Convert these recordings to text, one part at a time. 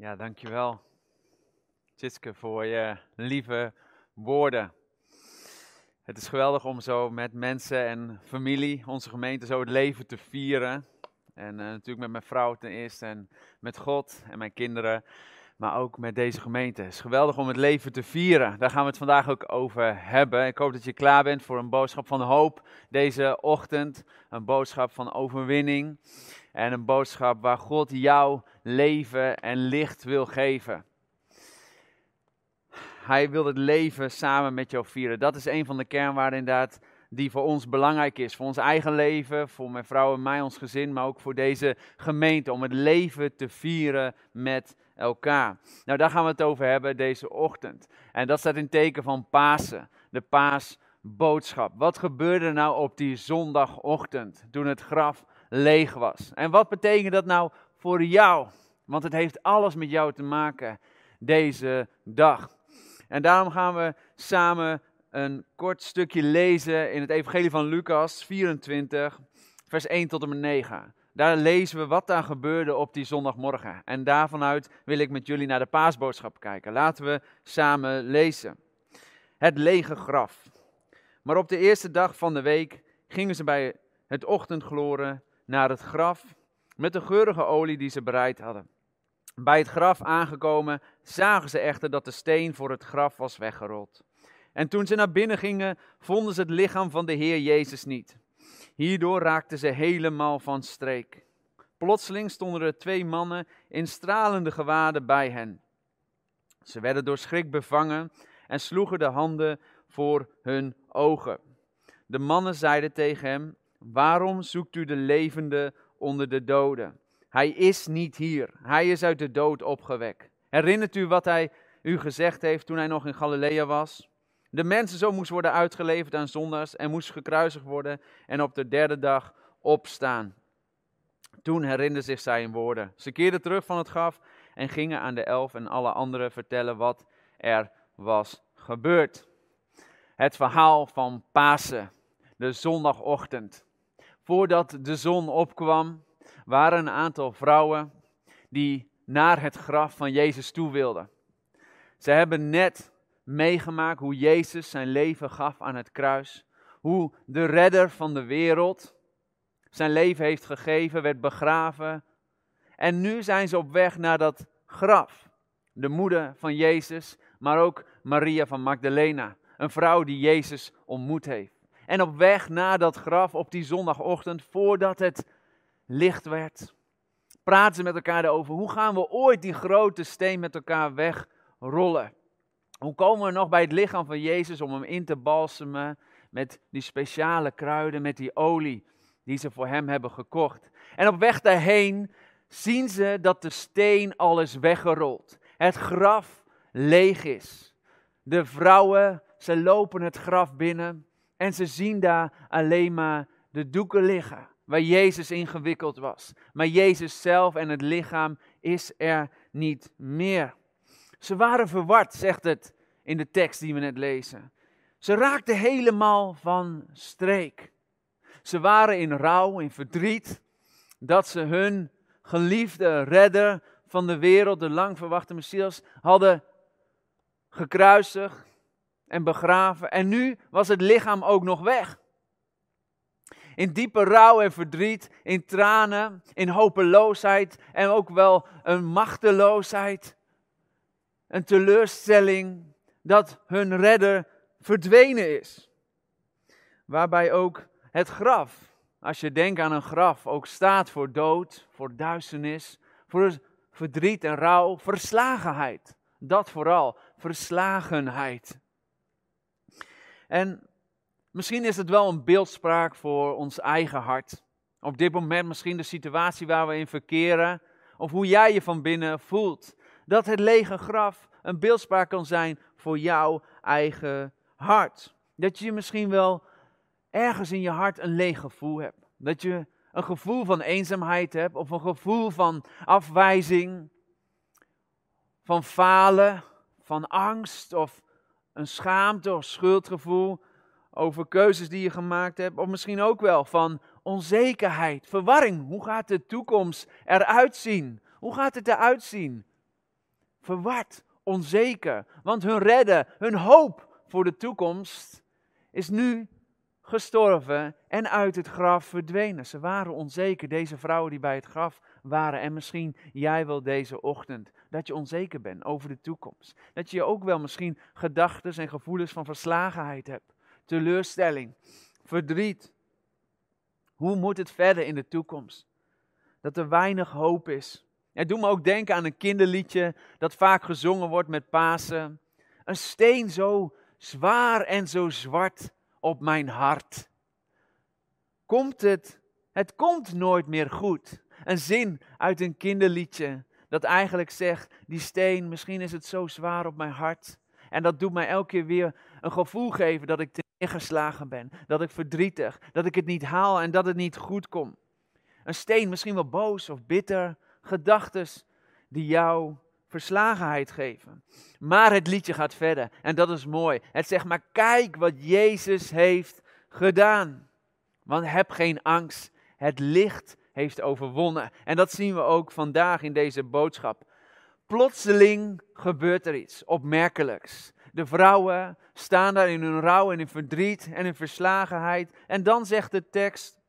Ja, dankjewel. Tjitske voor je lieve woorden. Het is geweldig om zo met mensen en familie, onze gemeente, zo het leven te vieren. En eh, natuurlijk met mijn vrouw ten eerste en met God en mijn kinderen, maar ook met deze gemeente. Het is geweldig om het leven te vieren. Daar gaan we het vandaag ook over hebben. Ik hoop dat je klaar bent voor een boodschap van hoop deze ochtend. Een boodschap van overwinning. En een boodschap waar God jou leven en licht wil geven. Hij wil het leven samen met jou vieren. Dat is een van de kernwaarden inderdaad die voor ons belangrijk is. Voor ons eigen leven, voor mijn vrouw en mij, ons gezin, maar ook voor deze gemeente. Om het leven te vieren met elkaar. Nou, daar gaan we het over hebben deze ochtend. En dat staat in teken van Pasen, de paasboodschap. Wat gebeurde nou op die zondagochtend toen het graf leeg was? En wat betekent dat nou voor jou? Want het heeft alles met jou te maken deze dag. En daarom gaan we samen een kort stukje lezen in het Evangelie van Lucas 24, vers 1 tot en met 9. Daar lezen we wat daar gebeurde op die zondagmorgen. En daarvanuit wil ik met jullie naar de paasboodschap kijken. Laten we samen lezen. Het lege graf. Maar op de eerste dag van de week gingen ze bij het ochtendgloren naar het graf met de geurige olie die ze bereid hadden. Bij het graf aangekomen zagen ze echter dat de steen voor het graf was weggerold. En toen ze naar binnen gingen, vonden ze het lichaam van de Heer Jezus niet. Hierdoor raakten ze helemaal van streek. Plotseling stonden er twee mannen in stralende gewaden bij hen. Ze werden door schrik bevangen en sloegen de handen voor hun ogen. De mannen zeiden tegen hem: Waarom zoekt u de levende onder de doden? Hij is niet hier. Hij is uit de dood opgewekt. Herinnert u wat hij u gezegd heeft toen hij nog in Galilea was? De mensen zo moest worden uitgeleverd aan zondags en moest gekruisigd worden en op de derde dag opstaan. Toen herinnerde zich zij in woorden. Ze keerden terug van het graf en gingen aan de elf en alle anderen vertellen wat er was gebeurd. Het verhaal van Pasen, de zondagochtend. Voordat de zon opkwam, waren een aantal vrouwen die naar het graf van Jezus toe wilden. Ze hebben net meegemaakt hoe Jezus zijn leven gaf aan het kruis. Hoe de redder van de wereld zijn leven heeft gegeven, werd begraven. En nu zijn ze op weg naar dat graf. De moeder van Jezus, maar ook Maria van Magdalena. Een vrouw die Jezus ontmoet heeft. En op weg naar dat graf op die zondagochtend, voordat het licht werd, praten ze met elkaar over hoe gaan we ooit die grote steen met elkaar wegrollen. Hoe komen we nog bij het lichaam van Jezus om hem in te balsemen met die speciale kruiden, met die olie die ze voor hem hebben gekocht. En op weg daarheen zien ze dat de steen al is weggerold. Het graf leeg is. De vrouwen, ze lopen het graf binnen en ze zien daar alleen maar de doeken liggen waar Jezus ingewikkeld was. Maar Jezus zelf en het lichaam is er niet meer. Ze waren verward, zegt het in de tekst die we net lezen. Ze raakten helemaal van streek. Ze waren in rouw, in verdriet, dat ze hun geliefde redder van de wereld, de lang verwachte Messias, hadden gekruisigd en begraven. En nu was het lichaam ook nog weg. In diepe rouw en verdriet, in tranen, in hopeloosheid en ook wel een machteloosheid, een teleurstelling dat hun redder verdwenen is. Waarbij ook het graf, als je denkt aan een graf, ook staat voor dood, voor duisternis, voor verdriet en rouw, verslagenheid. Dat vooral, verslagenheid. En misschien is het wel een beeldspraak voor ons eigen hart. Op dit moment misschien de situatie waar we in verkeren, of hoe jij je van binnen voelt. Dat het lege graf een beeldspraak kan zijn voor jouw eigen hart. Dat je misschien wel ergens in je hart een leeg gevoel hebt. Dat je een gevoel van eenzaamheid hebt of een gevoel van afwijzing, van falen, van angst of een schaamte of schuldgevoel over keuzes die je gemaakt hebt. Of misschien ook wel van onzekerheid, verwarring. Hoe gaat de toekomst eruit zien? Hoe gaat het eruit zien? verward, onzeker. Want hun redden, hun hoop voor de toekomst is nu gestorven en uit het graf verdwenen. Ze waren onzeker, deze vrouwen die bij het graf waren. En misschien jij wel deze ochtend, dat je onzeker bent over de toekomst. Dat je ook wel misschien gedachten en gevoelens van verslagenheid hebt, teleurstelling, verdriet. Hoe moet het verder in de toekomst? Dat er weinig hoop is. Het doet me ook denken aan een kinderliedje dat vaak gezongen wordt met Pasen. Een steen zo zwaar en zo zwart op mijn hart. Komt het? Het komt nooit meer goed. Een zin uit een kinderliedje dat eigenlijk zegt, die steen, misschien is het zo zwaar op mijn hart. En dat doet mij elke keer weer een gevoel geven dat ik neergeslagen ben, dat ik verdrietig, dat ik het niet haal en dat het niet goed komt. Een steen, misschien wel boos of bitter, gedachten die jou verslagenheid geven. Maar het liedje gaat verder en dat is mooi. Het zegt maar kijk wat Jezus heeft gedaan. Want heb geen angst, het licht heeft overwonnen. En dat zien we ook vandaag in deze boodschap. Plotseling gebeurt er iets opmerkelijks. De vrouwen staan daar in hun rouw en in verdriet en in verslagenheid. En dan zegt de tekst: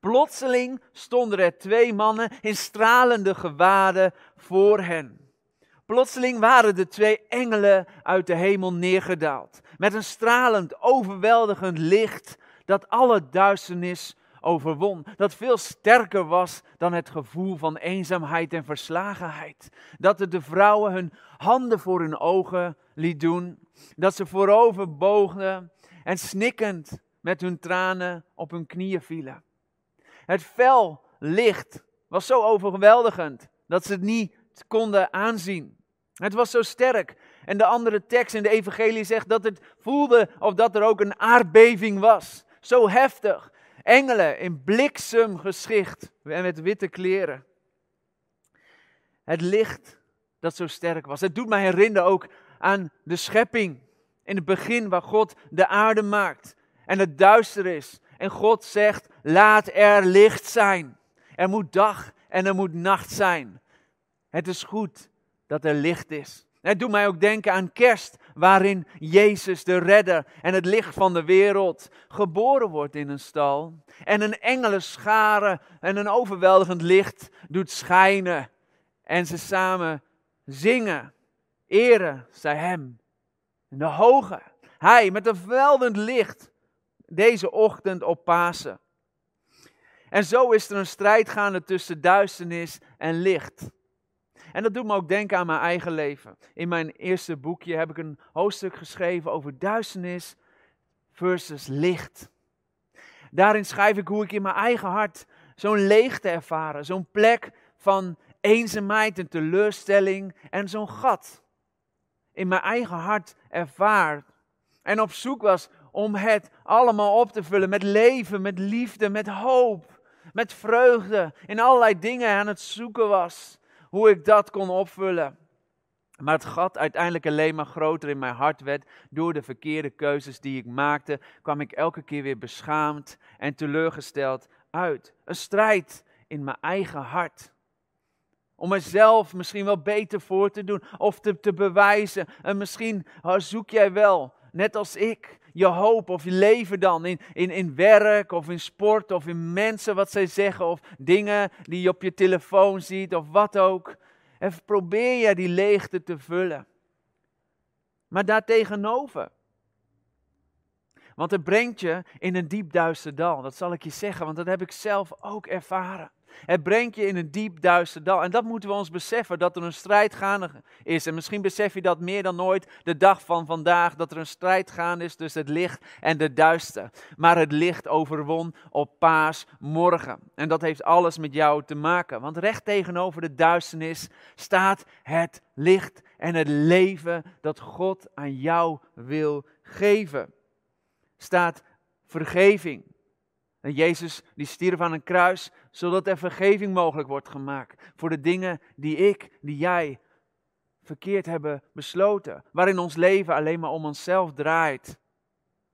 Plotseling stonden er twee mannen in stralende gewaden voor hen. Plotseling waren de twee engelen uit de hemel neergedaald. Met een stralend, overweldigend licht dat alle duisternis overwon. Dat veel sterker was dan het gevoel van eenzaamheid en verslagenheid. Dat het de vrouwen hun handen voor hun ogen liet doen. Dat ze voorover boogden en snikkend met hun tranen op hun knieën vielen. Het fel licht was zo overweldigend dat ze het niet konden aanzien. Het was zo sterk. En de andere tekst in de evangelie zegt dat het voelde of dat er ook een aardbeving was. Zo heftig. Engelen in bliksemgeschicht en met witte kleren. Het licht dat zo sterk was. Het doet mij herinneren ook aan de schepping. In het begin waar God de aarde maakt en het duister is. En God zegt, laat er licht zijn. Er moet dag en er moet nacht zijn. Het is goed dat er licht is. Het doet mij ook denken aan kerst, waarin Jezus, de redder en het licht van de wereld, geboren wordt in een stal. En een engelenschare en een overweldigend licht doet schijnen. En ze samen zingen, eren zij hem. In de hoge, hij met een veldend licht, deze ochtend op Pasen. En zo is er een strijd gaande tussen duisternis en licht. En dat doet me ook denken aan mijn eigen leven. In mijn eerste boekje heb ik een hoofdstuk geschreven over duisternis versus licht. Daarin schrijf ik hoe ik in mijn eigen hart zo'n leegte ervaren, zo'n plek van eenzaamheid en teleurstelling en zo'n gat in mijn eigen hart ervaar. En op zoek was om het allemaal op te vullen met leven, met liefde, met hoop, met vreugde. In allerlei dingen aan het zoeken was hoe ik dat kon opvullen. Maar het gat uiteindelijk alleen maar groter in mijn hart werd door de verkeerde keuzes die ik maakte, kwam ik elke keer weer beschaamd en teleurgesteld uit. Een strijd in mijn eigen hart. Om mezelf misschien wel beter voor te doen of te, te bewijzen. En misschien zoek jij wel, net als ik, je hoop of je leven dan in, in, in werk of in sport of in mensen wat zij zeggen of dingen die je op je telefoon ziet of wat ook. En probeer je die leegte te vullen. Maar daartegenover. Want het brengt je in een diep duister dal. Dat zal ik je zeggen, want dat heb ik zelf ook ervaren. Het brengt je in een diep duister dal. En dat moeten we ons beseffen, dat er een strijd gaande is. En misschien besef je dat meer dan ooit de dag van vandaag, dat er een strijd gaande is tussen het licht en de duister. Maar het licht overwon op paasmorgen. En dat heeft alles met jou te maken. Want recht tegenover de duisternis staat het licht en het leven dat God aan jou wil geven. Staat vergeving. En Jezus die stierf aan een kruis, zodat er vergeving mogelijk wordt gemaakt voor de dingen die ik, die jij verkeerd hebben besloten. Waarin ons leven alleen maar om onszelf draait.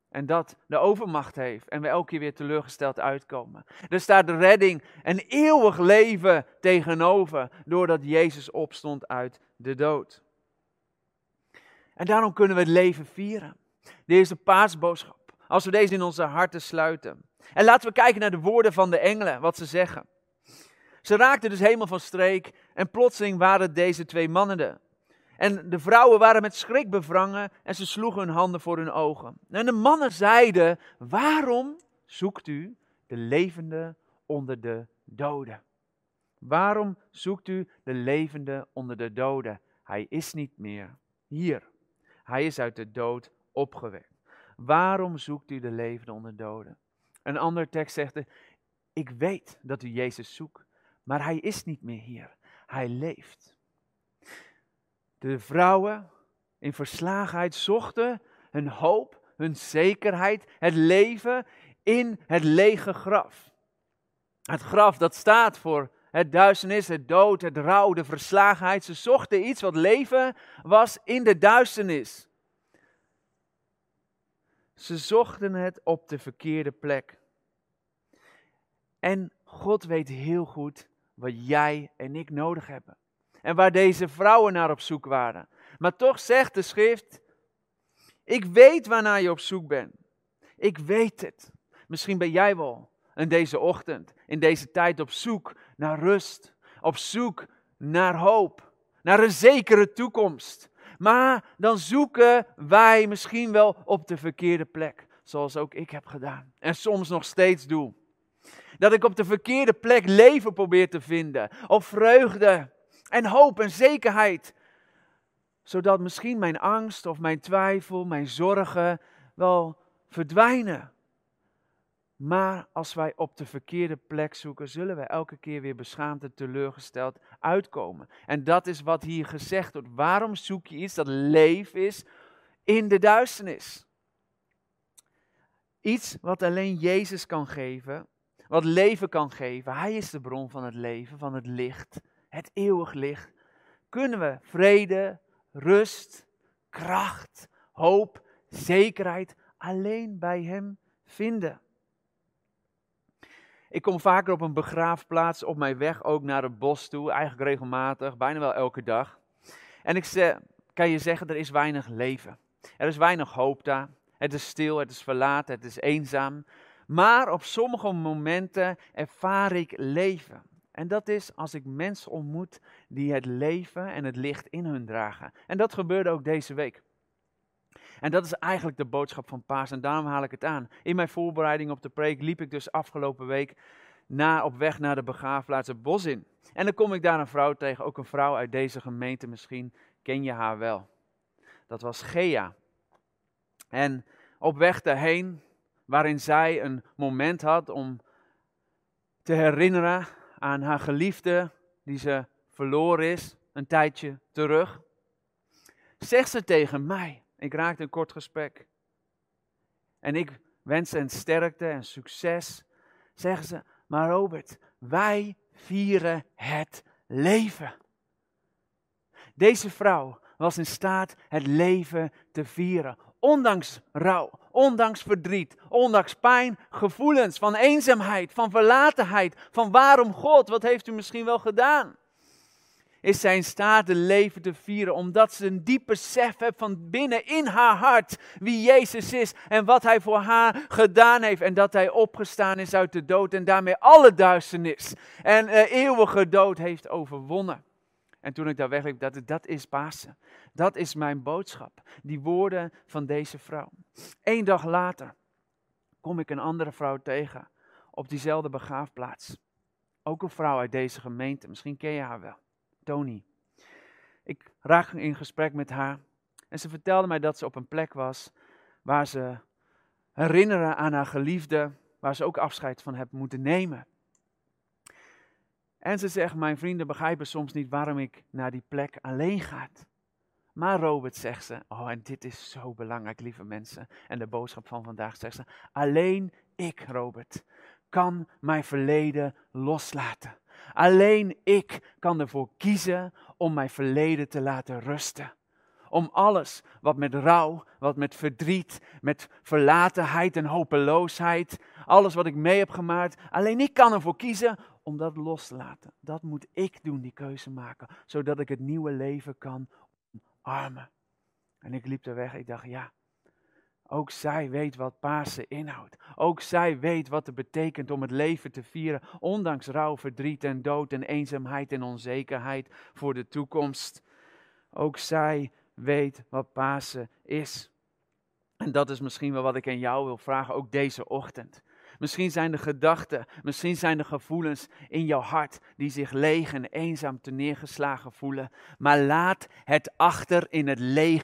En dat de overmacht heeft en we elke keer weer teleurgesteld uitkomen. Er staat redding en eeuwig leven tegenover, doordat Jezus opstond uit de dood. En daarom kunnen we het leven vieren. Deze paasboodschap. Als we deze in onze harten sluiten. En laten we kijken naar de woorden van de engelen, wat ze zeggen. Ze raakten dus helemaal van streek en plotseling waren deze twee mannen er. En de vrouwen waren met schrik bevrangen en ze sloegen hun handen voor hun ogen. En de mannen zeiden, waarom zoekt u de levende onder de doden? Waarom zoekt u de levende onder de doden? Hij is niet meer hier. Hij is uit de dood opgewekt. Waarom zoekt u de levende onder de doden? Een andere tekst zegt, ik weet dat u Jezus zoekt, maar hij is niet meer hier. Hij leeft. De vrouwen in verslagenheid zochten hun hoop, hun zekerheid, het leven in het lege graf. Het graf dat staat voor het duisternis, het dood, het rouw, de verslagenheid. Ze zochten iets wat leven was in de duisternis. Ze zochten het op de verkeerde plek. En God weet heel goed wat jij en ik nodig hebben. En waar deze vrouwen naar op zoek waren. Maar toch zegt de schrift, ik weet waarnaar je op zoek bent. Ik weet het. Misschien ben jij wel in deze ochtend, in deze tijd op zoek naar rust. Op zoek naar hoop. Naar een zekere toekomst. Maar dan zoeken wij misschien wel op de verkeerde plek. Zoals ook ik heb gedaan. En soms nog steeds doe. Dat ik op de verkeerde plek leven probeer te vinden. Of vreugde en hoop en zekerheid. Zodat misschien mijn angst of mijn twijfel, mijn zorgen wel verdwijnen. Maar als wij op de verkeerde plek zoeken, zullen we elke keer weer beschaamd en teleurgesteld uitkomen. En dat is wat hier gezegd wordt. Waarom zoek je iets dat leef is in de duisternis? Iets wat alleen Jezus kan geven, wat leven kan geven. Hij is de bron van het leven, van het licht, het eeuwig licht. Kunnen we vrede, rust, kracht, hoop, zekerheid alleen bij Hem vinden. Ik kom vaker op een begraafplaats op mijn weg ook naar het bos toe, eigenlijk regelmatig, bijna wel elke dag. En ik kan je zeggen, er is weinig leven. Er is weinig hoop daar. Het is stil, het is verlaten, het is eenzaam. Maar op sommige momenten ervaar ik leven. En dat is als ik mensen ontmoet die het leven en het licht in hun dragen. En dat gebeurde ook deze week. En dat is eigenlijk de boodschap van Paas en daarom haal ik het aan. In mijn voorbereiding op de preek liep ik dus afgelopen week na, op weg naar de begraafplaats het bos in. En dan kom ik daar een vrouw tegen, ook een vrouw uit deze gemeente misschien, ken je haar wel. Dat was Gea. En op weg daarheen, waarin zij een moment had om te herinneren aan haar geliefde die ze verloren is, een tijdje terug, zegt ze tegen mij, ik raakte een kort gesprek. En ik wens hen sterkte en succes. Zeggen ze, maar Robert, wij vieren het leven. Deze vrouw was in staat het leven te vieren. Ondanks rouw, ondanks verdriet, ondanks pijn, gevoelens van eenzaamheid, van verlatenheid, van waarom God, wat heeft u misschien wel gedaan? Is zij in staat de leven te vieren, omdat ze een diep besef heeft van binnen in haar hart wie Jezus is en wat Hij voor haar gedaan heeft en dat Hij opgestaan is uit de dood en daarmee alle duisternis en uh, eeuwige dood heeft overwonnen. En toen ik daar wegliep, dat, dat is Pasen. Dat is mijn boodschap. Die woorden van deze vrouw. Eén dag later kom ik een andere vrouw tegen op diezelfde begraafplaats. Ook een vrouw uit deze gemeente, misschien ken je haar wel. Tony. Ik raak in gesprek met haar en ze vertelde mij dat ze op een plek was waar ze herinneren aan haar geliefde, waar ze ook afscheid van heeft moeten nemen. En ze zegt, mijn vrienden begrijpen soms niet waarom ik naar die plek alleen ga. Maar Robert zegt ze, oh en dit is zo belangrijk lieve mensen. En de boodschap van vandaag zegt ze, alleen ik Robert kan mijn verleden loslaten. Alleen ik kan ervoor kiezen om mijn verleden te laten rusten. Om alles wat met rouw, wat met verdriet, met verlatenheid en hopeloosheid, alles wat ik mee heb gemaakt, alleen ik kan ervoor kiezen om dat los te laten. Dat moet ik doen, die keuze maken, zodat ik het nieuwe leven kan omarmen. En ik liep er weg, ik dacht, ja, ook zij weet wat Pasen inhoudt. Ook zij weet wat het betekent om het leven te vieren, ondanks rouw, verdriet en dood en eenzaamheid en onzekerheid voor de toekomst. Ook zij weet wat Pasen is. En dat is misschien wel wat ik aan jou wil vragen, ook deze ochtend. Misschien zijn de gedachten, misschien zijn de gevoelens in jouw hart die zich leeg en eenzaam te neergeslagen voelen. Maar laat het achter in het leeg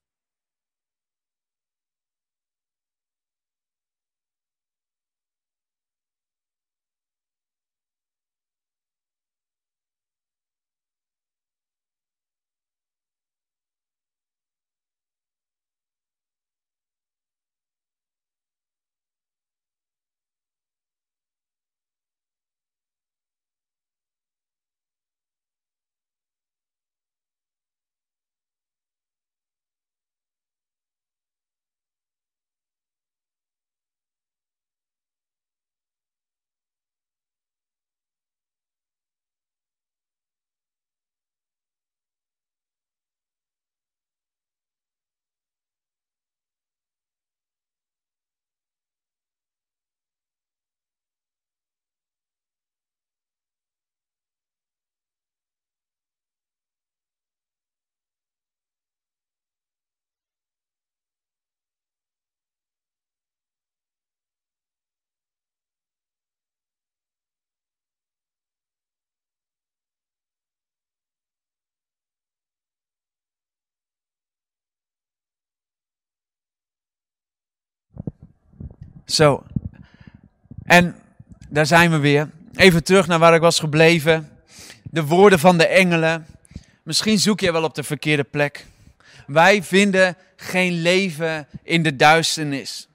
Zo. En daar zijn we weer. Even terug naar waar ik was gebleven. De woorden van de engelen. Misschien zoek je wel op de verkeerde plek. Wij vinden geen leven in de duisternis.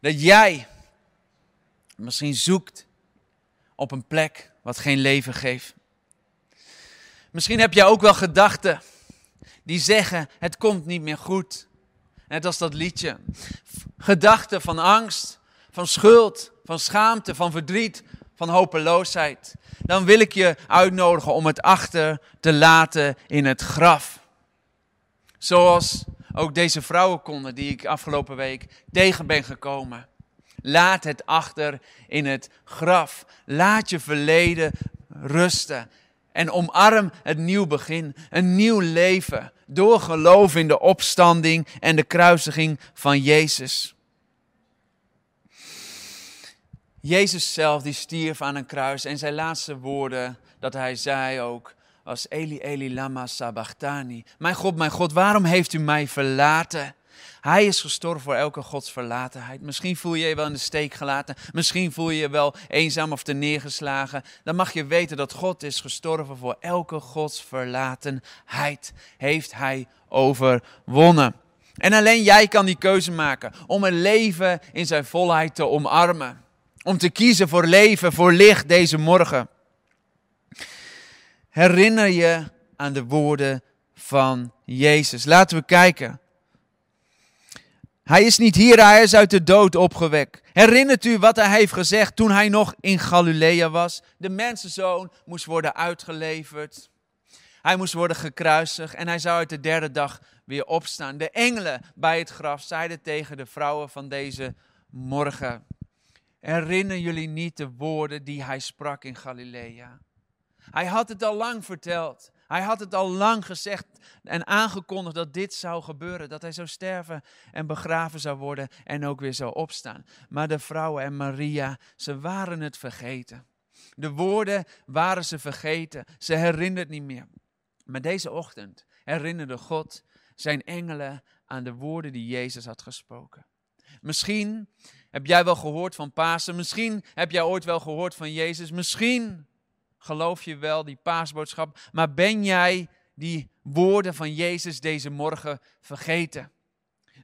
Dat jij misschien zoekt op een plek wat geen leven geeft. Misschien heb jij ook wel gedachten die zeggen: het komt niet meer goed. Net als dat liedje. Gedachten van angst, van schuld, van schaamte, van verdriet, van hopeloosheid. Dan wil ik je uitnodigen om het achter te laten in het graf. Zoals ook deze vrouwen konden die ik afgelopen week tegen ben gekomen. Laat het achter in het graf. Laat je verleden rusten. En omarm het nieuw begin, een nieuw leven. Door geloof in de opstanding en de kruisiging van Jezus. Jezus zelf die stierf aan een kruis en zijn laatste woorden dat hij zei ook was Eli Eli lama sabachthani. Mijn God, mijn God, waarom heeft u mij verlaten? Hij is gestorven voor elke godsverlatenheid. Misschien voel je je wel in de steek gelaten. Misschien voel je je wel eenzaam of te neergeslagen. Dan mag je weten dat God is gestorven voor elke godsverlatenheid. Heeft hij overwonnen. En alleen jij kan die keuze maken om een leven in zijn volheid te omarmen. Om te kiezen voor leven, voor licht deze morgen. Herinner je aan de woorden van Jezus. Laten we kijken hij is niet hier, hij is uit de dood opgewekt. Herinnert u wat hij heeft gezegd toen hij nog in Galilea was? De mensenzoon moest worden uitgeleverd. Hij moest worden gekruisigd en hij zou uit de derde dag weer opstaan. De engelen bij het graf zeiden tegen de vrouwen van deze morgen: Herinneren jullie niet de woorden die hij sprak in Galilea? Hij had het al lang verteld. Hij had het al lang gezegd en aangekondigd dat dit zou gebeuren. Dat hij zou sterven en begraven zou worden en ook weer zou opstaan. Maar de vrouwen en Maria, ze waren het vergeten. De woorden waren ze vergeten. Ze herinnerden niet meer. Maar deze ochtend herinnerde God zijn engelen aan de woorden die Jezus had gesproken. Misschien heb jij wel gehoord van Pasen. Misschien heb jij ooit wel gehoord van Jezus. Misschien geloof je wel die paasboodschap, maar ben jij die woorden van Jezus deze morgen vergeten?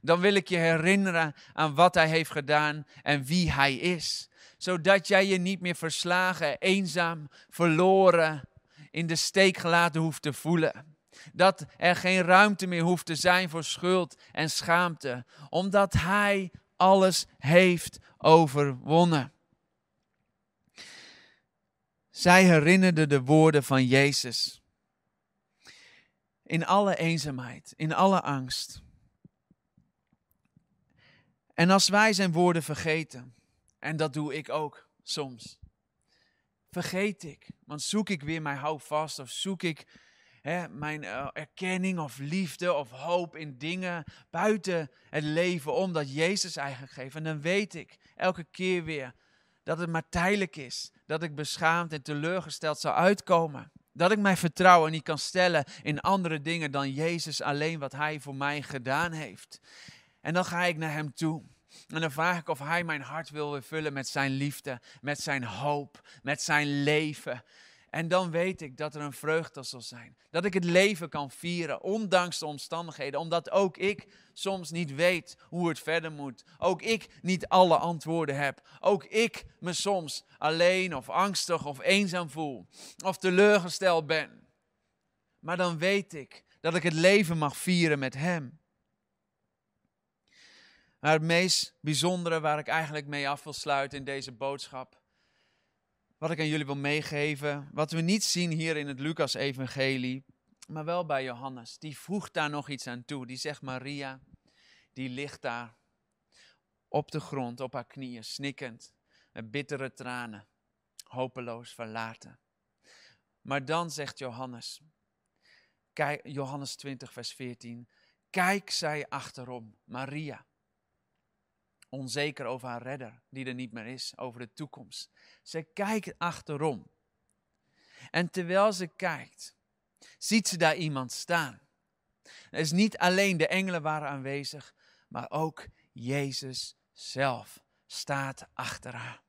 Dan wil ik je herinneren aan wat Hij heeft gedaan en wie Hij is. Zodat jij je niet meer verslagen, eenzaam, verloren, in de steek gelaten hoeft te voelen. Dat er geen ruimte meer hoeft te zijn voor schuld en schaamte, omdat Hij alles heeft overwonnen. Zij herinnerde de woorden van Jezus. In alle eenzaamheid, in alle angst. En als wij zijn woorden vergeten, en dat doe ik ook soms, vergeet ik, want zoek ik weer mijn houvast of zoek ik hè, mijn uh, erkenning of liefde of hoop in dingen buiten het leven, omdat Jezus eigenlijk geeft. En dan weet ik elke keer weer dat het maar tijdelijk is, dat ik beschaamd en teleurgesteld zal uitkomen. Dat ik mijn vertrouwen niet kan stellen in andere dingen dan Jezus alleen wat Hij voor mij gedaan heeft. En dan ga ik naar Hem toe. En dan vraag ik of Hij mijn hart wil vullen met Zijn liefde, met Zijn hoop, met Zijn leven. En dan weet ik dat er een vreugde zal zijn. Dat ik het leven kan vieren, ondanks de omstandigheden. Omdat ook ik soms niet weet hoe het verder moet. Ook ik niet alle antwoorden heb. Ook ik me soms alleen of angstig of eenzaam voel. Of teleurgesteld ben. Maar dan weet ik dat ik het leven mag vieren met Hem. Maar het meest bijzondere waar ik eigenlijk mee af wil sluiten in deze boodschap wat ik aan jullie wil meegeven, wat we niet zien hier in het Lucas-evangelie, maar wel bij Johannes. Die voegt daar nog iets aan toe. Die zegt Maria, die ligt daar op de grond, op haar knieën, snikkend, met bittere tranen, hopeloos verlaten. Maar dan zegt Johannes, kijk, Johannes 20, vers 14, kijk zij achterom, Maria onzeker over haar redder, die er niet meer is, over de toekomst. Ze kijkt achterom. En terwijl ze kijkt, ziet ze daar iemand staan. Het is niet alleen de engelen waren aanwezig, maar ook Jezus zelf staat achter haar.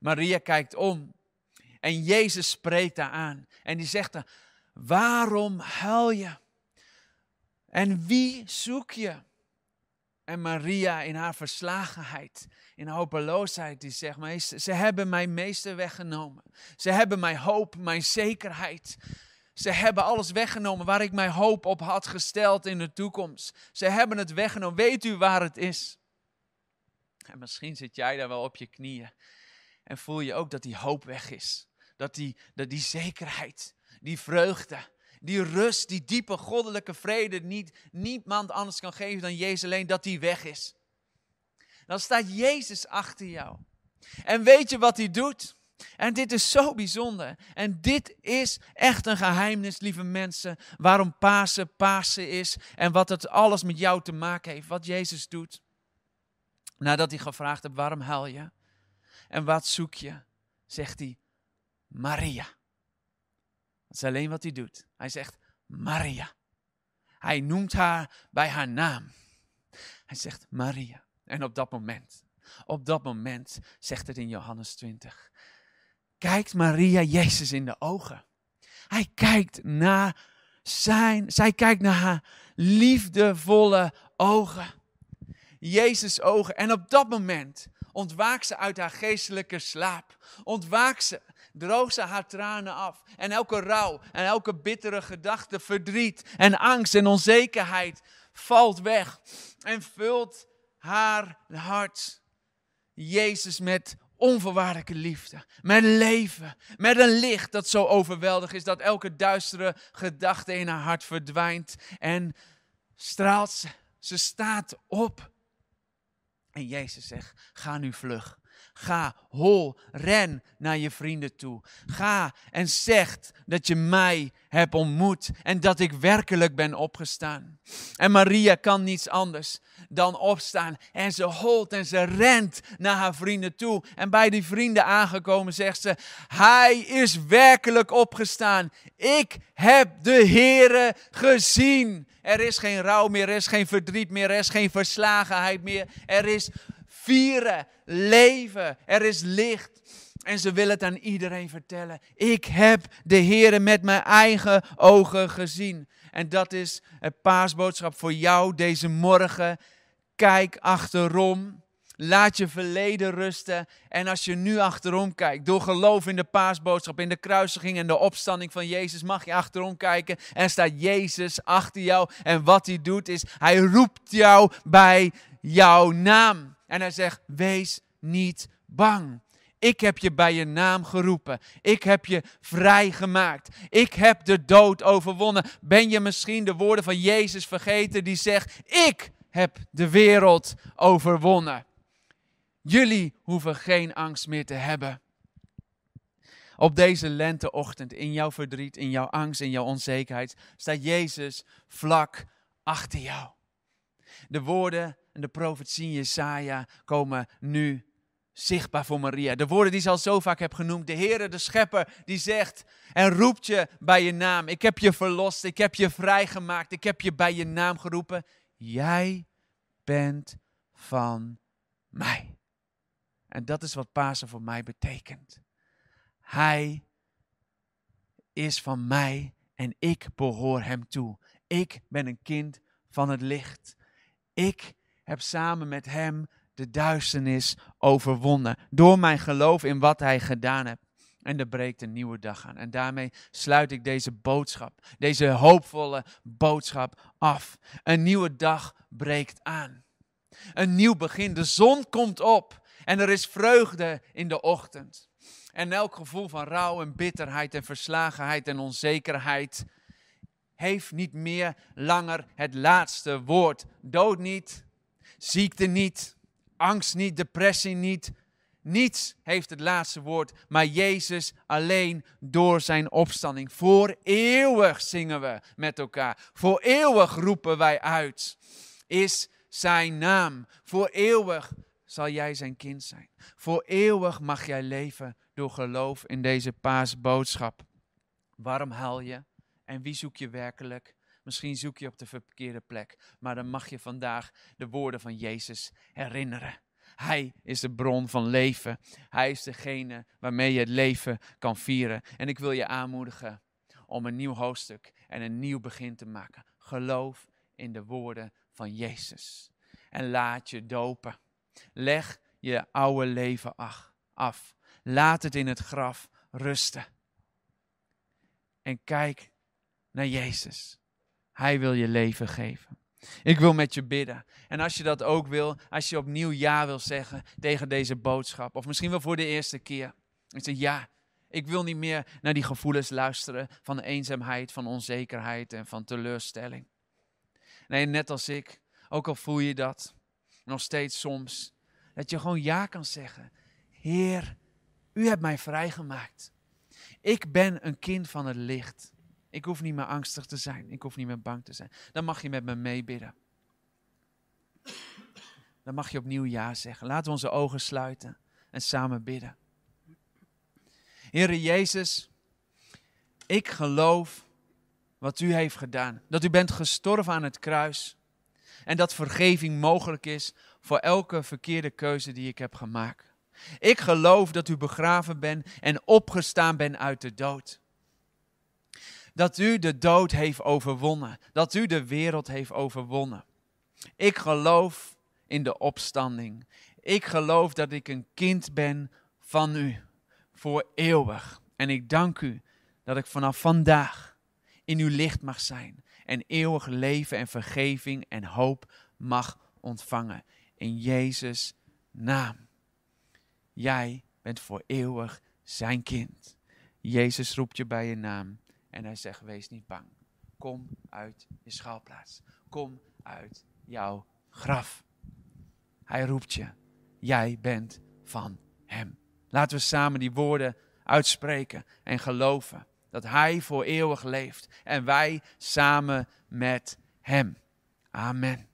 Maria kijkt om en Jezus spreekt haar aan. En die zegt er, waarom huil je? En wie zoek je? En Maria in haar verslagenheid, in hopeloosheid, die zegt, meester, ze hebben mijn meester weggenomen. Ze hebben mijn hoop, mijn zekerheid. Ze hebben alles weggenomen waar ik mijn hoop op had gesteld in de toekomst. Ze hebben het weggenomen. Weet u waar het is? En misschien zit jij daar wel op je knieën en voel je ook dat die hoop weg is. Dat die, dat die zekerheid, die vreugde, die rust, die diepe goddelijke vrede, niet niemand anders kan geven dan Jezus alleen, dat die weg is. Dan staat Jezus achter jou. En weet je wat hij doet? En dit is zo bijzonder. En dit is echt een geheimnis, lieve mensen. Waarom Pasen Pasen is. En wat het alles met jou te maken heeft. Wat Jezus doet. Nadat hij gevraagd heeft, waarom huil je? En wat zoek je? Zegt hij, Maria. Dat is alleen wat hij doet. Hij zegt Maria. Hij noemt haar bij haar naam. Hij zegt Maria. En op dat moment, op dat moment zegt het in Johannes 20. Kijkt Maria Jezus in de ogen. Hij kijkt naar zijn, zij kijkt naar haar liefdevolle ogen. Jezus' ogen. En op dat moment ontwaakt ze uit haar geestelijke slaap. Ontwaakt ze droog ze haar tranen af. En elke rouw en elke bittere gedachte, verdriet en angst en onzekerheid valt weg. En vult haar hart, Jezus, met onvoorwaardelijke liefde, met leven, met een licht dat zo overweldig is dat elke duistere gedachte in haar hart verdwijnt en straalt ze. Ze staat op. En Jezus zegt, ga nu vlug. Ga, hol, ren naar je vrienden toe. Ga en zeg dat je mij hebt ontmoet en dat ik werkelijk ben opgestaan. En Maria kan niets anders dan opstaan. En ze holt en ze rent naar haar vrienden toe. En bij die vrienden aangekomen zegt ze, hij is werkelijk opgestaan. Ik heb de Heere gezien. Er is geen rouw meer, er is geen verdriet meer, er is geen verslagenheid meer. Er is vieren, leven. Er is licht. En ze willen het aan iedereen vertellen. Ik heb de Heer met mijn eigen ogen gezien. En dat is het paasboodschap voor jou deze morgen. Kijk achterom. Laat je verleden rusten. En als je nu achterom kijkt, door geloof in de paasboodschap, in de kruisiging en de opstanding van Jezus, mag je achterom kijken. En staat Jezus achter jou. En wat hij doet is, hij roept jou bij jouw naam. En hij zegt, wees niet bang. Ik heb je bij je naam geroepen. Ik heb je vrijgemaakt. Ik heb de dood overwonnen. Ben je misschien de woorden van Jezus vergeten die zegt: Ik heb de wereld overwonnen. Jullie hoeven geen angst meer te hebben. Op deze lenteochtend, in jouw verdriet, in jouw angst, in jouw onzekerheid, staat Jezus vlak achter jou. De woorden en de profetie Jesaja komen nu zichtbaar voor Maria. De woorden die ze al zo vaak heb genoemd. De Heere, de Schepper, die zegt en roept je bij je naam. Ik heb je verlost, ik heb je vrijgemaakt, ik heb je bij je naam geroepen. Jij bent van mij. En dat is wat Pasen voor mij betekent. Hij is van mij en ik behoor hem toe. Ik ben een kind van het licht. Ik heb samen met hem de duisternis overwonnen. Door mijn geloof in wat hij gedaan heeft. En er breekt een nieuwe dag aan. En daarmee sluit ik deze boodschap, deze hoopvolle boodschap af. Een nieuwe dag breekt aan. Een nieuw begin. De zon komt op en er is vreugde in de ochtend. En elk gevoel van rouw en bitterheid en verslagenheid en onzekerheid heeft niet meer langer het laatste woord. Dood niet, ziekte niet, angst niet, depressie niet. Niets heeft het laatste woord, maar Jezus alleen door zijn opstanding. Voor eeuwig zingen we met elkaar. Voor eeuwig roepen wij uit. Is zijn naam. Voor eeuwig zal jij zijn kind zijn. Voor eeuwig mag jij leven door geloof in deze paasboodschap. Waarom huil je? En wie zoek je werkelijk? Misschien zoek je op de verkeerde plek, maar dan mag je vandaag de woorden van Jezus herinneren. Hij is de bron van leven. Hij is degene waarmee je het leven kan vieren. En ik wil je aanmoedigen om een nieuw hoofdstuk en een nieuw begin te maken. Geloof in de woorden van Jezus. En laat je dopen. Leg je oude leven af. Laat het in het graf rusten. En kijk naar Jezus. Hij wil je leven geven. Ik wil met je bidden. En als je dat ook wil, als je opnieuw ja wil zeggen tegen deze boodschap, of misschien wel voor de eerste keer. Ik zeg ja, ik wil niet meer naar die gevoelens luisteren van eenzaamheid, van onzekerheid en van teleurstelling. Nee, net als ik, ook al voel je dat, nog steeds soms, dat je gewoon ja kan zeggen. Heer, u hebt mij vrijgemaakt. Ik ben een kind van het licht. Ik hoef niet meer angstig te zijn. Ik hoef niet meer bang te zijn. Dan mag je met me meebidden. Dan mag je opnieuw ja zeggen. Laten we onze ogen sluiten en samen bidden. Heere Jezus, ik geloof wat u heeft gedaan. Dat u bent gestorven aan het kruis. En dat vergeving mogelijk is voor elke verkeerde keuze die ik heb gemaakt. Ik geloof dat u begraven bent en opgestaan bent uit de dood. Dat u de dood heeft overwonnen. Dat u de wereld heeft overwonnen. Ik geloof in de opstanding. Ik geloof dat ik een kind ben van u voor eeuwig. En ik dank u dat ik vanaf vandaag in uw licht mag zijn en eeuwig leven en vergeving en hoop mag ontvangen. In Jezus' naam. Jij bent voor eeuwig zijn kind. Jezus roept je bij je naam en hij zegt: Wees niet bang. Kom uit je schaalplaats. Kom uit jouw graf. Hij roept je. Jij bent van hem. Laten we samen die woorden uitspreken en geloven dat hij voor eeuwig leeft en wij samen met hem. Amen.